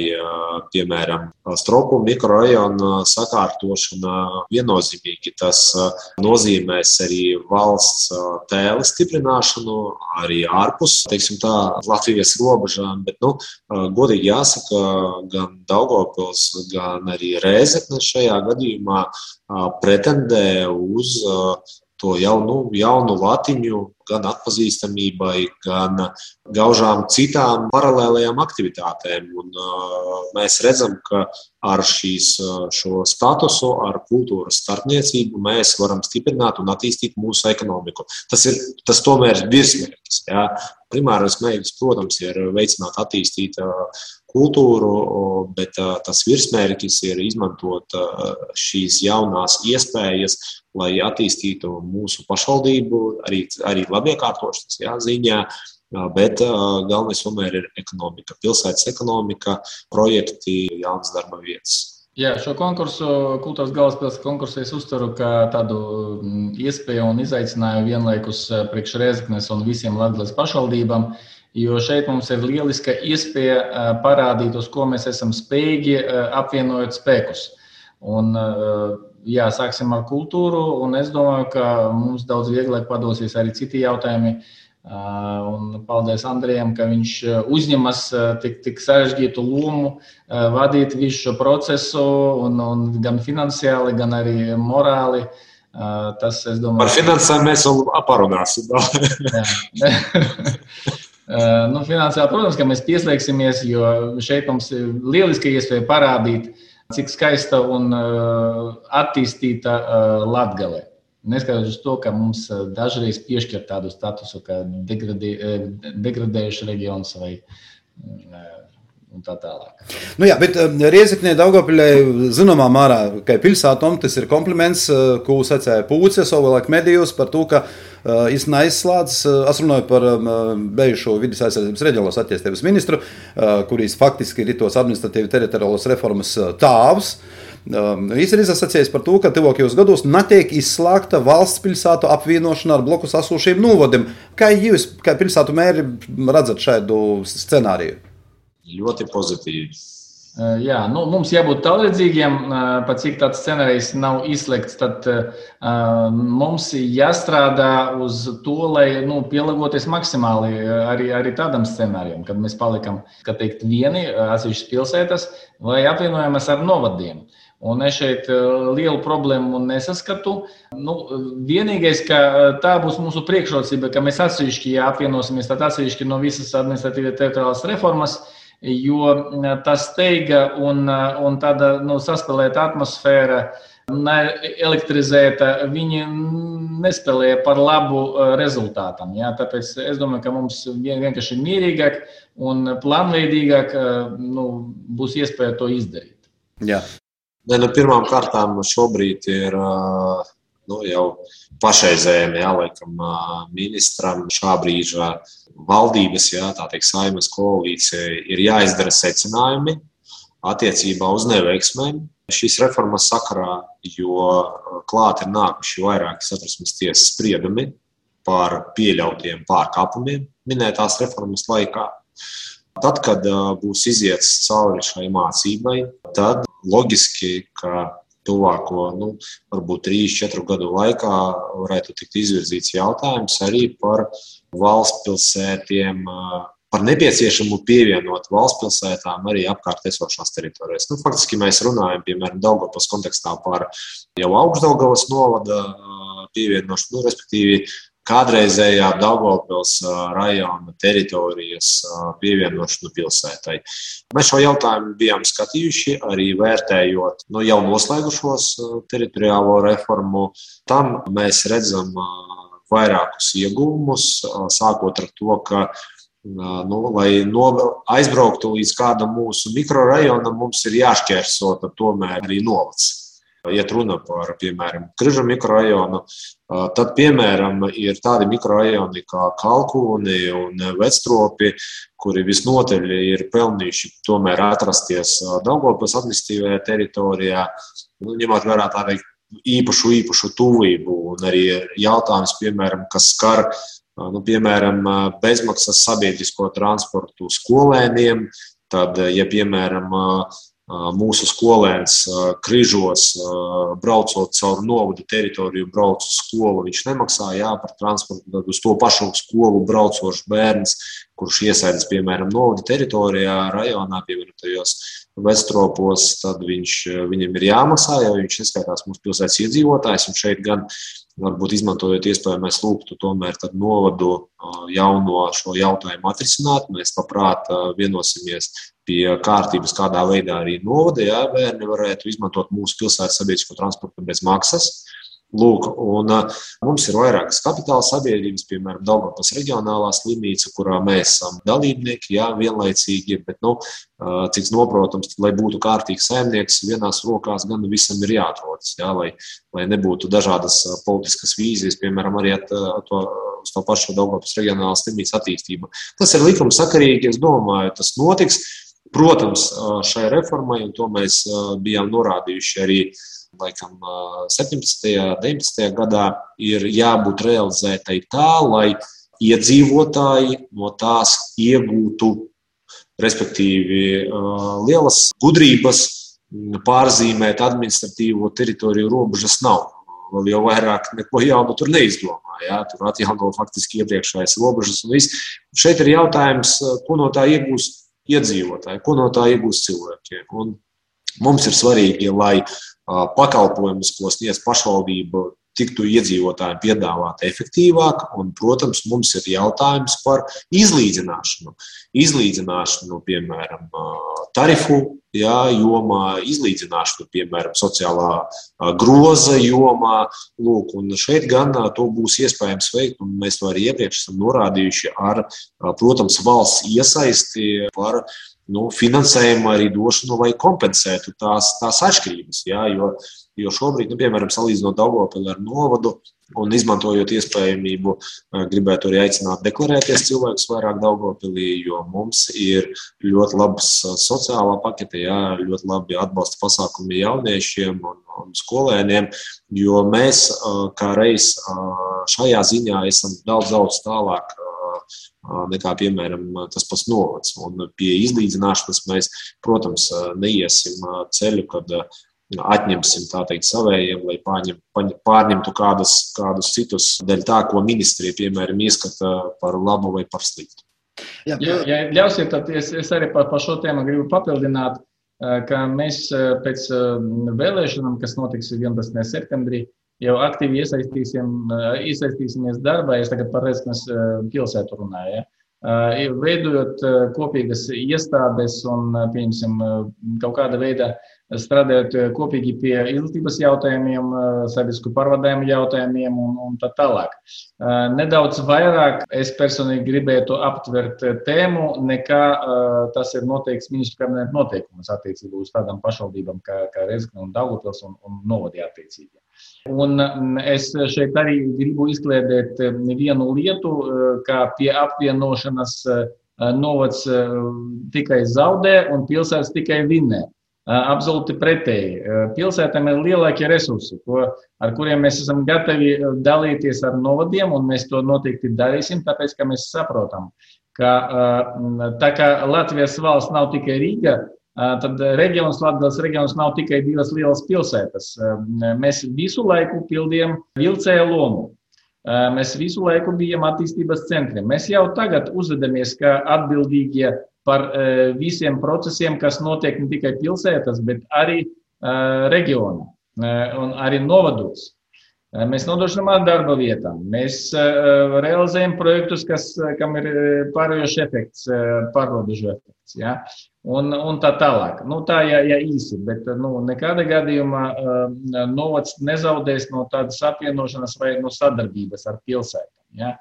piemēram, stropu mikrorajona sakārtošana. Viennozīmīgi tas nozīmēs arī valsts tēla stiprināšanu, arī ārpus teiksim, tā, Latvijas robežām. Bet, nu, godīgi jāsaka, gan Daugopils, gan arī Rēzekne šajā gadījumā pretendē uz to jaunu, jaunu latiņu gan atpazīstamībai, gan gaužām citām paralēlējām aktivitātēm. Un, uh, mēs redzam, ka ar šīs, šo statusu, ar kultūras starpniecību mēs varam stiprināt un attīstīt mūsu ekonomiku. Tas ir tas tomēr ir virsmērķis. Primārais mērķis, protams, ir veicināt, attīstīt kultūru, bet tas virsmērķis ir izmantot šīs jaunās iespējas, lai attīstītu mūsu pašvaldību, arī, arī labiekārtošanas jā, ziņā. Bet galvenais tomēr ir ekonomika, pilsētas ekonomika, projekti, jaunas darba vietas. Jā, šo konkursu, kultūras galvaspilsētas konkursu, es uztveru kā tādu mm, iespēju un izaicinājumu vienlaikus priekš Reizeknes un visiem Latvijas pašvaldībām, jo šeit mums ir lieliska iespēja parādīt, uz ko mēs esam spējīgi apvienojot spēkus. Un, jā, sāksim ar kultūru, un es domāju, ka mums daudz vieglāk padosies arī citi jautājumi. Un paldies Andrijam, ka viņš uzņemas tik, tik sarežģītu lomu vadīt visu šo procesu, un, un gan finansiāli, gan arī morāli. Tas, domāju, Par finansēm mēs vēl parunāsim. nu, finansiāli, protams, ka mēs pieslēgsimies, jo šeit mums ir lieliski iespēja parādīt, cik skaista un attīstīta Latgale. Neskatoties uz to, ka mums eh, dažreiz piešķir tādu statusu, kā degradē, eh, degradējuši reģions vai eh, tā tālāk. Nu jā, bet Rieziknē Daugopiļai zināmā mērā, ka pilsētom tas ir kompliments, ko sacēja Pūce savulaik medijos par to, ka es neizslēdz, es runāju par bijušo vidas aizsardzības reģionālās attīstības ministru, kurīs faktiski ir tos administratīvi teritoriālos reformas tāvs. Viņš ir izsacījis par to, ka tuvākajos gados netiek izslēgta valsts pilsētu apvienošana ar blokus esošiem novadiem. Kā jūs, kā pilsētu mēri, redzat šādu scenāriju? Ļoti pozitīvi. Jā, nu, mums jābūt tālredzīgiem, pat cik tāds scenārijs nav izslēgts. Tad uh, mums jāstrādā uz to, lai nu, pielāgoties maksimāli arī, arī tādam scenārijam, kad mēs palikam teikt, vieni atsevišķas pilsētas vai apvienojamies ar novadiem. Uh, Un es šeit lielu problēmu nesaskatu. Nu, vienīgais, ka tā būs mūsu priekšrocība, ka mēs atsevišķi apvienosimies, tad atsevišķi no visas administratīvas teritoriālās reformas, jo eh, tas steiga un, un tāda nu, saspēlēta atmosfēra, elektrizēta, viņi nespēlēja par labu rezultātam. Jā. Tāpēc es domāju, ka mums vienkārši mierīgāk un plānveidīgāk nu, būs iespēja to izdarīt. Jā. Ne, nu, pirmām kārtām šobrīd ir nu, jau pašreizējiem, jā, laikam, ministram šā brīža valdības, jā, tā teikt, saimas koalīcija ir jāizdara secinājumi attiecībā uz neveiksmēm šīs reformas sakarā, jo klāt ir nākuši vairāki satversmes tiesas spriedumi par pieļautiem pārkāpumiem minētās reformas laikā. Tad, kad būs izietis cauri šai mācībai, tad loģiski, ka tuvāko, nu, varbūt 3-4 gadu laikā varētu tikt izvirzīts jautājums arī par valsts pilsētiem, par nepieciešamu pievienot valsts pilsētām arī apkārt esošās teritorijas. Nu, faktiski mēs runājam, piemēram, Daugavas kontekstā par jau augstdaugavas novada pievienošanu, nu, respektīvi kādreizējā Daugopils rajona teritorijas pievienošanu pilsētai. Mēs šo jautājumu bijām skatījuši, arī vērtējot nu, jau noslēgušos teritoriālo reformu. Tam mēs redzam vairākus ieguvumus, sākot ar to, ka Nu, lai no, aizbrauktu līdz kādam mūsu mikrorajonam, mums ir jāšķērso tomēr arī novads. Ja runa par, piemēram, Križa mikrorajonu, tad, piemēram, ir tādi mikrorajoni kā Kalkūni un Vectropi, kuri visnotaļ ir pelnījuši tomēr atrasties Daugavpils administratīvajā teritorijā, nu, ņemot vērā tādu īpašu, īpašu tuvību un arī jautājums, piemēram, kas skar nu, piemēram, bezmaksas sabiedrisko transportu skolēniem, tad, ja, piemēram, mūsu skolēns Križos, braucot caur novadu teritoriju, brauc uz skolu, viņš nemaksā jā, par transportu. Tad uz to pašu skolu braucošs bērns, kurš iesaidas, piemēram, novada teritorijā, rajonā, piemēram, tajos vestropos, tad viņš, viņam ir jāmaksā, jo viņš neskaitās mūsu pilsētas iedzīvotājs. Un šeit gan varbūt izmantojot iespēju, mēs lūgtu tomēr novadu jauno šo jautājumu atrisināt. Mēs labprāt vienosimies pie kārtības, kādā veidā arī novada jā, bērni varētu izmantot mūsu pilsētas sabiedrisko transportu bez maksas. Lūk, un, mums ir vairākas kapitāla sabiedrības, piemēram, Daugavas reģionālā slimnīca, kurā mēs esam dalībnieki, jā, vienlaicīgi, bet, nu, cik noprotams, lai būtu kārtīgs saimnieks, vienās rokās gan visam ir jāatrodas, jā, lai, lai nebūtu dažādas politiskas vīzijas, piemēram, arī at, to, uz to pašu Daugavas reģionālā slimnīca attīstība. Tas ir likums sakarīgi, es domāju, tas notiks. Protams, šai reformai, un to mēs bijām norādījuši arī laikam, 17. un 19. gadā, ir jābūt realizētai tā, lai iedzīvotāji no tās iegūtu, respektīvi, lielas gudrības pārzīmēt administratīvo teritoriju robežas nav. Vēl jau vairāk neko jaunu tur neizdomā. Ja? Tur atjauno faktiski iepriekšējās robežas. Šeit ir jautājums, ko no tā iegūst iedzīvotāji, ko no tā iegūst cilvēkiem. Un mums ir svarīgi, lai pakalpojumus, ko sniedz pašvaldība, tiktu iedzīvotājiem piedāvāti efektīvāk. Un, protams, mums ir jautājums par izlīdzināšanu. Izlīdzināšanu, piemēram, tarifu jā, jomā, izlīdzināšanu, piemēram, sociālā groza jomā. Lūk, šeit gan to būs iespējams veikt, un mēs to arī iepriekš esam norādījuši ar, protams, valsts iesaisti par nu, finansējumu arī došanu, lai kompensētu tās, tās atšķirības. Jā, jo, jo šobrīd, nu, piemēram, salīdzinot Daugopili ar Novadu, Un izmantojot iespējamību, gribētu arī aicināt deklarēties cilvēkus vairāk Daugopilī, jo mums ir ļoti labs sociālā pakete, jā, ļoti labi atbalsta pasākumi jauniešiem un, un skolēniem, jo mēs kā reiz šajā ziņā esam daudz, daudz tālāk nekā, piemēram, tas pats novads. Un pie izlīdzināšanas mēs, protams, neiesim ceļu, kad atņemsim teikt, savējiem, lai pārņem, pārņemtu kādus, kādus citus dēļ tā, ko ministrija, piemēram, ieskata par labu vai par sliktu. Jā, ja, ja ļausiet, tad es, es arī par, par šo tēmu gribu papildināt, ka mēs pēc vēlēšanām, kas notiks 11. septembrī, jau aktīvi iesaistīsimies darbā. Es tagad par Rēzaknes pilsētu runāju. Ja? Veidojot kopīgas iestādes un, pieņemsim, kaut kāda veida uh, strādājot eh, kopīgi pie izglītības jautājumiem, eh, sabiedrisku pārvadājumu jautājumiem un, un tā tālāk. Eh, nedaudz vairāk es personīgi gribētu aptvert tēmu, nekā tas ir noteikts ministru kabineta noteikumus attiecībā uz tādām pašvaldībām kā, kā Rezgna un Daugupils un, un Novadī attiecīgi. Un mm, es šeit arī gribu izklēdēt vienu lietu, kā pie apvienošanas novads tikai zaudē un pilsētas tikai vinnē. Absolūti pretēji. Pilsētām ir lielākie resursi, ko, ar kuriem mēs esam gatavi dalīties ar novadiem, un mēs to noteikti darīsim, tāpēc, ka mēs saprotam, ka tā kā Latvijas valsts nav tikai Rīga, tad reģions, Latvijas reģions nav tikai divas lielas pilsētas. Mēs visu laiku pildījām vilcēju lomu. Mēs visu laiku bijām attīstības centri. Mēs jau tagad uzvedamies kā atbildīgie par e, visiem procesiem, kas notiek ne tikai pilsētas, bet arī e, reģionā e, un arī novados. Mēs nodrošinām darba vietām, mēs realizējam projektus, kas, kam ir pārējošs efekts, pārrobežu efekts. Ja? Un, un tā tālāk. Nu, tā ja, ja īsi, bet nu, nekādā gadījumā novads nezaudēs no tādas apvienošanas vai no sadarbības ar pilsētām. Ja?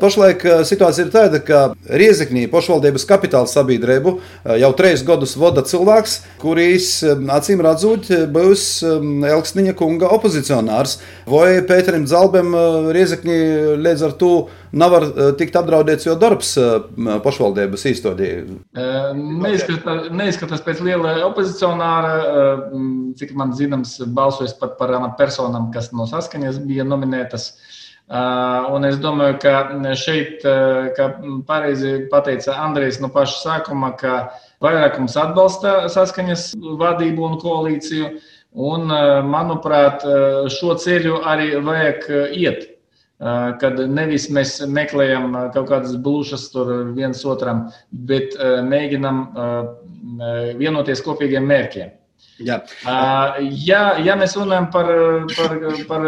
Pašlaik situācija ir tāda, ka Riezeknī pašvaldības kapitāla sabiedrību jau trīs gadus vada cilvēks, kurš acīm redzot būs Elksniņa kunga opozicionārs. Vai Pēterim Zalbem Riezeknī līdz ar to nevar tikt apdraudēts, jo darbs pašvaldības īstenībā? Neizskatās, neizskatās pēc liela opozicionāra, cik man zināms, balsojas pat par personām, kas no saskaņas bija nominētas. Un es domāju, ka šeit, kā pareizi pateica Andrejs no paša sākuma, ka vairākums atbalsta saskaņas vadību un koalīciju. Un, manuprāt, šo ceļu arī vajag iet. Kad nevis mēs meklējam kaut kādas blūšas viens otram, bet mēģinam vienoties kopīgiem mērķiem. Jā. Uh, ja, ja mēs runājam par, par, par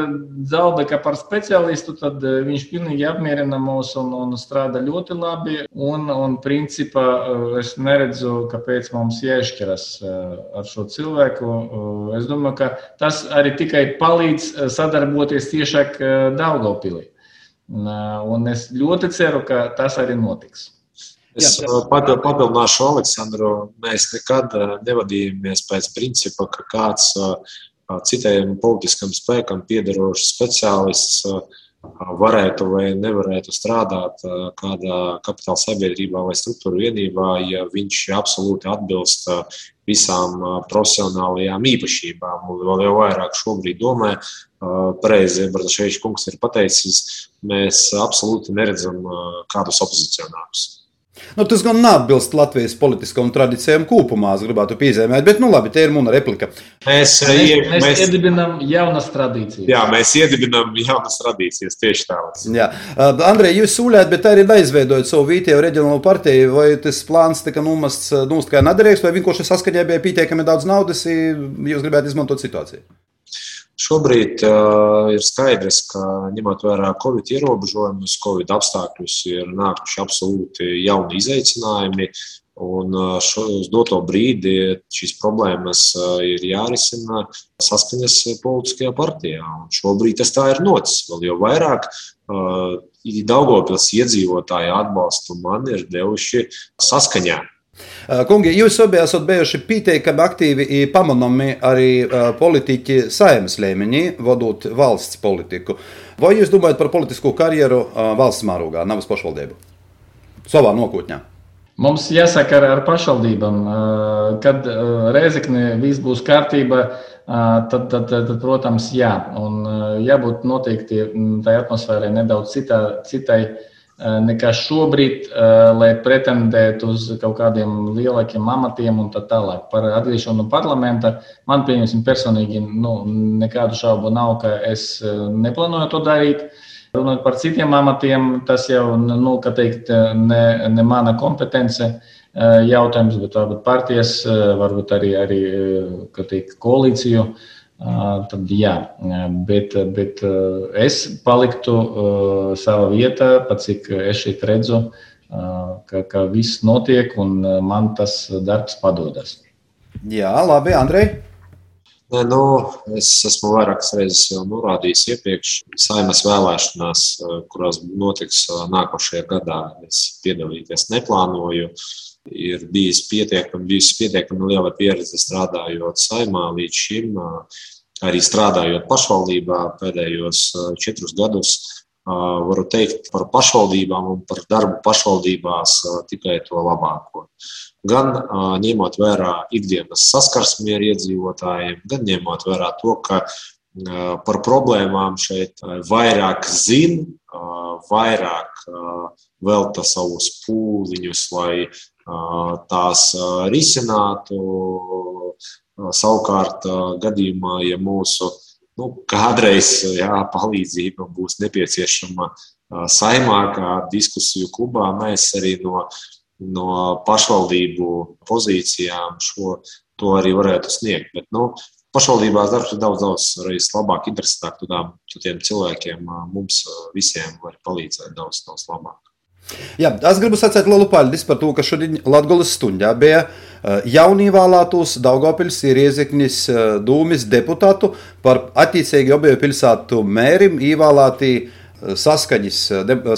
Zalbeku, par speciālistu, tad viņš pilnīgi apmierina mūs un, un strādā ļoti labi. Un, un principā es neredzu, kāpēc mums jāizšķiras ar šo cilvēku. Es domāju, ka tas arī tikai palīdz sadarboties tiešāk Daugavpilī. Un es ļoti ceru, ka tas arī notiks. Es Jā, papildināšu Aleksandru. Mēs nekad nevadījāmies pēc principa, ka kāds citējam politiskam spēkam piedarošs speciālists varētu vai nevarētu strādāt kādā kapitāla sabiedrībā vai struktūra vienībā, ja viņš absolūti atbilst visām profesionālajām īpašībām. Un vēl jau vairāk šobrīd domāju, pareizi Bartaševičs kungs ir pateicis, mēs absolūti neredzam kādus opozicionārus. Nu, tas gan neatbilst Latvijas politiskajām tradīcijām kopumā, es gribētu piezīmēt, bet, nu, labi, tie ir mana replika. Mēs, mēs, mēs, mēs iedibinām jaunas tradīcijas. Jā, mēs iedibinām jaunas tradīcijas tieši tādas. Jā, uh, Andrej, jūs sūlējat, bet arī neizveidojat savu vietējo reģionālo partiju, vai tas plāns tika numests, numast kā nedarīgs, vai vienkārši saskaņā bija pietiekami daudz naudas, jūs gribētu izmantot situāciju? Šobrīd uh, ir skaidrs, ka ņemot vērā Covid ierobežojumus, Covid apstākļus, ir nākuši absolūti jauni izaicinājumi. Un šo, uz doto brīdi šīs problēmas ir jārisina saskaņas politiskajā partijā. Un šobrīd tas tā ir noticis. Vēl jau vairāk uh, Daugopils iedzīvotāji atbalstu man ir devuši saskaņā Eh, kungi, jūs abi esat bijuši pietiekami aktīvi un pamanāmi arī eh, politiķi saimnes līmenī, vadot valsts politiku. Vai jūs domājat par politisko karjeru eh, valsts mārūgā, Navas pašvaldību? Savā nokotņā. Mums jāsaka ar pašvaldībām, kad Reizekne viss būs kārtībā, tad, tad, tad, protams, jā. Un jābūt noteikti mm, tai atmosfērai nedaudz citā, citai Eh, nekā šobrīd, eh, lai pretendētu uz kaut kādiem lielākiem amatiem un tā tālāk. Par atgriešanu no parlamenta man, pieņemsim, personīgi nu, nekādu šaubu nav, ka es eh, neplānoju to darīt. Runājot par citiem amatiem, tas jau nu, teikt, ne, ne mana kompetence jautājums, bet varbūt partijas, varbūt arī, arī teikt, koalīciju uh, tad jā, bet, bet es paliktu savā vietā, pat cik es šeit redzu, ka, ka viss notiek un man tas darbs padodas. Jā, labi, Andrej. Nē, nu, es esmu vairākas reizes jau norādījis iepriekš, saimas vēlēšanās, kurās notiks nākošajā gadā. Es piedalīties neplānoju. Ir bijis pietiekami, bijusi pietiekami liela pieredze strādājot saimā līdz šim, arī strādājot pašvaldībā pēdējos četrus gadus. Varu teikt par pašvaldībām un par darbu pašvaldībās tikai to labāko gan ņemot vērā ikdienas saskarsmi ar iedzīvotājiem, gan ņemot vērā to, ka par problēmām šeit vairāk zina, vairāk velta savus pūliņus, lai tās risinātu. Savukārt, gadījumā, ja mūsu nu, kādreiz jā, palīdzība būs nepieciešama saimā, kā diskusiju klubā, mēs arī no no pašvaldību pozīcijām šo to arī varētu sniegt. Bet, nu, pašvaldībās darbs ir daudz, daudz labāk, interesantāk. Tādām, tādiem cilvēkiem mums visiem var palīdzēt daudz, daudz labāk. Jā, es gribu sacīt lielu paldies par to, ka šodien Latvijas stundā bija jaunīvēlētos Daugopils ir iezeknis dūmis deputātu par attiecīgi obēju pilsētu mērim īvēlētī saskaņas,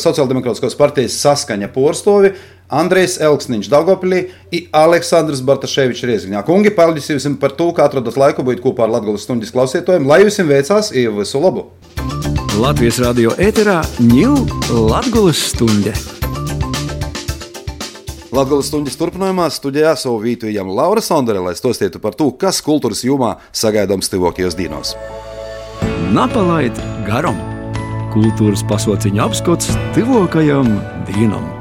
sociāldemokrātiskos partijas saskaņa porstovi Andrejs Elksniņš Daugopilī un Aleksandrs Bartaševičs Riezgiņā. Kungi, paldies jums par to, ka atradat laiku būt kopā ar Latvijas stundas klausītājiem. Lai jums veicās, ir visu labu! Latvijas radio ēterā ņūl Latvijas stunde. Latvijas stundas turpinājumā studijā savu vītu ejam Laura Sondere, lai stostietu par to, kas kultūras jomā sagaidāms tuvākajos dienos. Napalaid garam! Kultūras pasauciņa apskats tuvākajam dienam!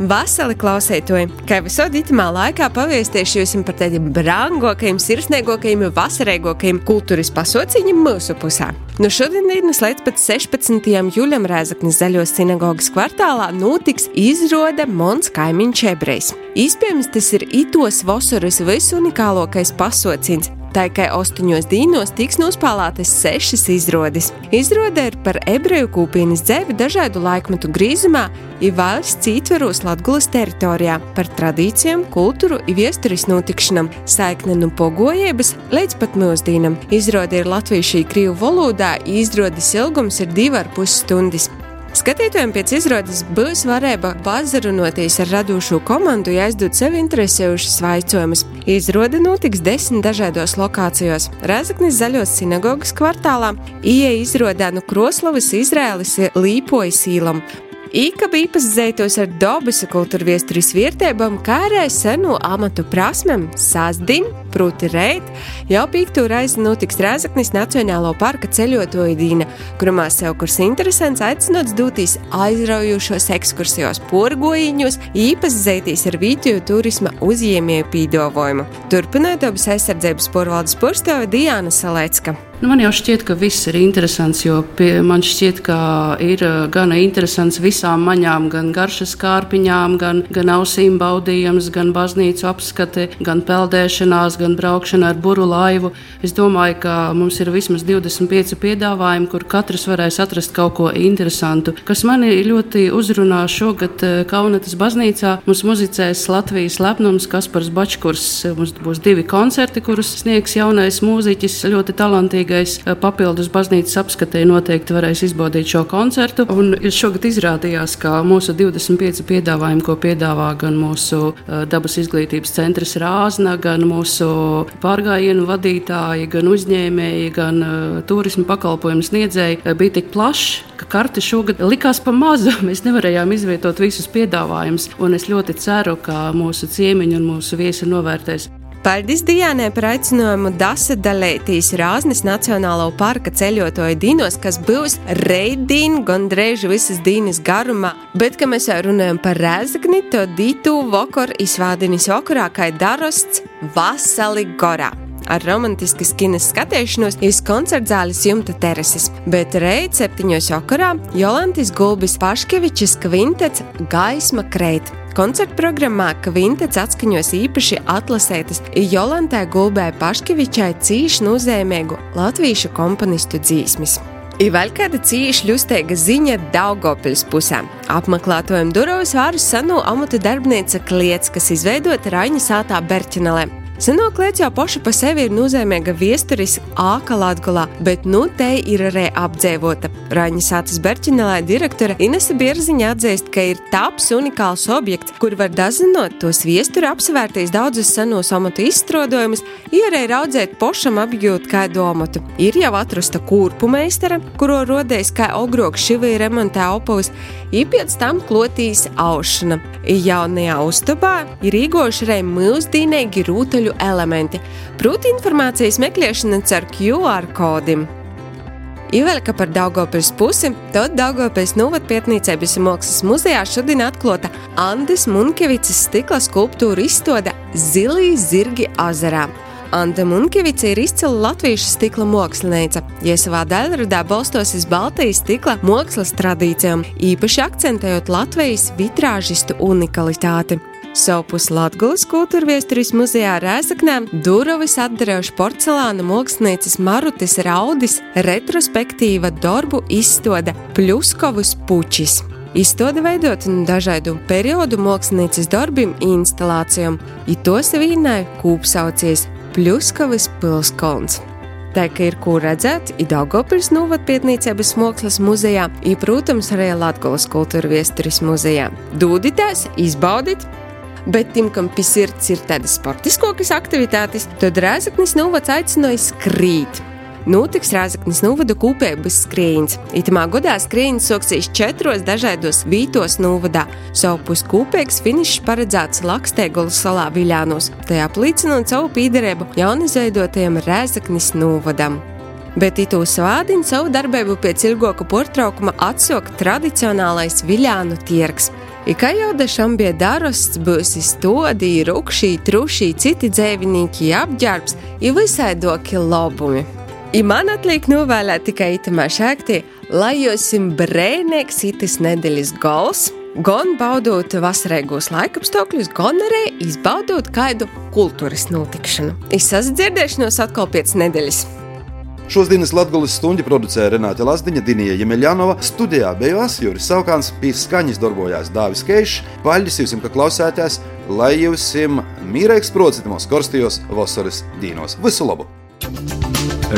Vasarī klausētoji, kā visur itamā laikā paviestiešu jums par tādiem brāngākajiem, sirsnīgākajiem, vasarīgākajiem kultūras pasauciņiem mūsu pusē. No šodienas līdz pat 16. jūlijam Rēzaknis Zaļos sinagogas kvartālā notiks izrāde Mons kaimiņš ebrejs. Iespējams, tas ir itos vasaras visunikālākais pasauciens, Tā kā astoņos dīnos tiks nospēlētas sešas izrādes. Izrāde ir par ebreju kūpienas dzēvi dažādu laikmetu grīzumā, ir valsts ietveros Latvijas teritorijā, par tradīcijām, kultūru un viesturis notikšanām, saikne no pogojības līdz pat mūsdienam. Izrāde ir latviešu krievu valodā, izrādes ilgums ir divi ar pus stundas. Skatītājiem pēc izrādes būs varēja pazarunoties ar radošo komandu, ja aizdot sev interesējušas vaicojumus. Izrāde notiks desmit dažādos lokācijos - Rezaknis Zaļos sinagogas kvartālā, Ieja izrādē no Kroslavas, Izraēlas, Līpojas īlam. Īkab īpaši zeitos ar dabas kultūra viesturis vietībām, kā arī senu amatu prasmēm, sasdim, proti reit, jau pīktu reizi notiks Rēzaknis Nacionālo parka ceļotoju dīna, kurumā sev kurs interesants aicinots dūtīs aizraujošos ekskursijos porgojiņos, īpaši zeitīs ar vītiju turisma uzņēmēju pīdovojumu. Turpinot dabas aizsardzības porvaldes porstova Diāna Salecka. Nu, man jau šķiet, ka viss ir interesants, jo pie, man šķiet, ka ir gan interesants visām maņām, gan garšas kārpiņām, gan, gan ausīm baudījums, gan baznīcu apskate, gan peldēšanās, gan braukšana ar buru laivu. Es domāju, ka mums ir vismaz 25 piedāvājumi, kur katrs varēs atrast kaut ko interesantu. Kas mani ļoti uzrunā šogad Kaunatas baznīcā, mums muzicēs Latvijas lepnums Kaspars Bačkurs. Mums būs divi koncerti, kurus sniegs jaunais mūziķis, ļoti talantīgi vajadzīgais eh, papildus baznīcas apskatē noteikti varēs izbaudīt šo koncertu. Un šogad izrādījās, ka mūsu 25 piedāvājumi, ko piedāvā gan mūsu eh, dabas izglītības centrs Rāzna, gan mūsu pārgājienu vadītāji, gan uzņēmēji, gan uh, turismu pakalpojumu sniedzēji, bija tik plašs, ka karte šogad likās pa mazu. Mēs nevarējām izvietot visus piedāvājumus, un es ļoti ceru, ka mūsu ciemiņi un mūsu viesi novērtēs. Paldies Dijānai par aicinājumu Dasa dalīties Rāznes Nacionālo parka ceļotāju dinos, kas būs reidīna gandrīz visas dienas garumā. Bet, kad mēs jau runājam par Rēzakni, to dītu vakar izvādinis vakarā, kā darosts Vasali Gorā ar romantiskas kinas skatīšanos iz koncertzāles jumta terases, bet reit septiņos vakarā Jolantis Gulbis Paškevičs kvintets Gaisma kreit. Koncerta programmā Kvintets atskaņos īpaši atlasētas Jolantē Gulbē Paškevičai cīši nozīmīgu latviešu komponistu dzīsmis. Ir vēl kāda cīņa ļusteiga ziņa Daugopils pusē. Apmeklētojiem durvis vārus sanu amatu darbnīca kliets, kas izveidota Raņa sātā Berķinelē. Kliets jau paša pa sevi ir nozīmīga viesturis āka Latgulā, bet nu te ir arī apdzīvota. Raņa sātas Berķinelē direktore Inese Bierziņa atzīst, ka ir taps unikāls objekts, kur var dazinot tos viesturi apsvērtīs daudzus senos amatu izstrādojumus, ierēj raudzēt pošam apgūt kādu amatu. Ir jau atrasta kūrpu meistara, kuro rodējis kā ogroks šivī remontē opavas, ir pēc tam klotīs aušana. Jaunajā uztubā ir īgoši arī mūsdīnīgi rūtaļu elementi, proti informācijas meklēšana caur QR kodiem. Ivelika par Daugopils pusi, tad Daugopils novatpietnīcības mākslas muzejā šodien atklāta Andis Munkevicas stikla skulptūra izstāde Zilī zirgi azarā. Anta Munkevica ir izcila latviešu stikla mākslinieca. Ja savā daļradā balstos uz Baltijas stikla mākslas tradīcijām, īpaši akcentējot Latvijas vitrāžistu unikalitāti. Savpus Latvijas kultūra viesturis muzejā Rēzaknē Durovis atdarējuši porcelāna mākslinieces Marutis Raudis retrospektīva darbu izstāde Pļuskovas puķis. Izstāde veidot dažādu periodu mākslinieces darbiem instalācijām, it tos vīnēja kūpsaucies Pļuskovas pilskolns. Tā kā ir ko redzēt, ir Daugopils novatpietnīcības mākslas muzejā, ir, protams, arī Latvijas kultūra viesturis muzejā. Dūditēs, izbaudīt, Bet tiem, kam pie sirds ir tādas sportiskākas aktivitātes, tad Rēzaknis novads aicināja skrīt. Notiks Rāzaknis novada kūpēbas skrējiens. Itamā godā skrējiens soksīs četros dažādos vītos novadā. Savpus kūpēks finišs paredzēts Lakstēgulas salā Viļānos, tajā apliecinot savu pīderību jaunizveidotajam Rāzaknis novadam. Bet itū svādiņu savu darbību pēc ilgāka portraukuma atsok tradicionālais Viļānu tirgs. I kā jau dažam bija darasts, būs izstodi, rūkšī, trušī, citi dzēvinīki, apģērbs, ir visaidoki labumi. Man atliek novēlēt tikai itamā šāktī, lai josim brēnēks itis nedēļas gals, gan baudot vasarīgos laikapstākļus, gan arī izbaudot kādu kultūras notikšanu. Es esmu dzirdēšanos atkal pēc nedēļas. Šodienas Latvijas stundu producēja Renāte Lazdiņa, Dinija Jemeļanova, studijā bijās Juris Saukāns, pie skaņas darbojās Dāvis Keišs. Paļģis jums, ka klausāties, lai jums mīrēks procitamos karstajos vasaras dīnos. Visu labu!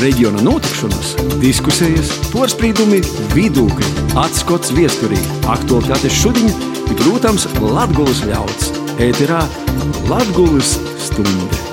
Reģiona notikšanas, diskusijas, porcelāna, vidūkļi, atskats viesturī, aktuālitātes šodien, ir, protams, Latvijas ļauds. Ēterā Latvijas stunde.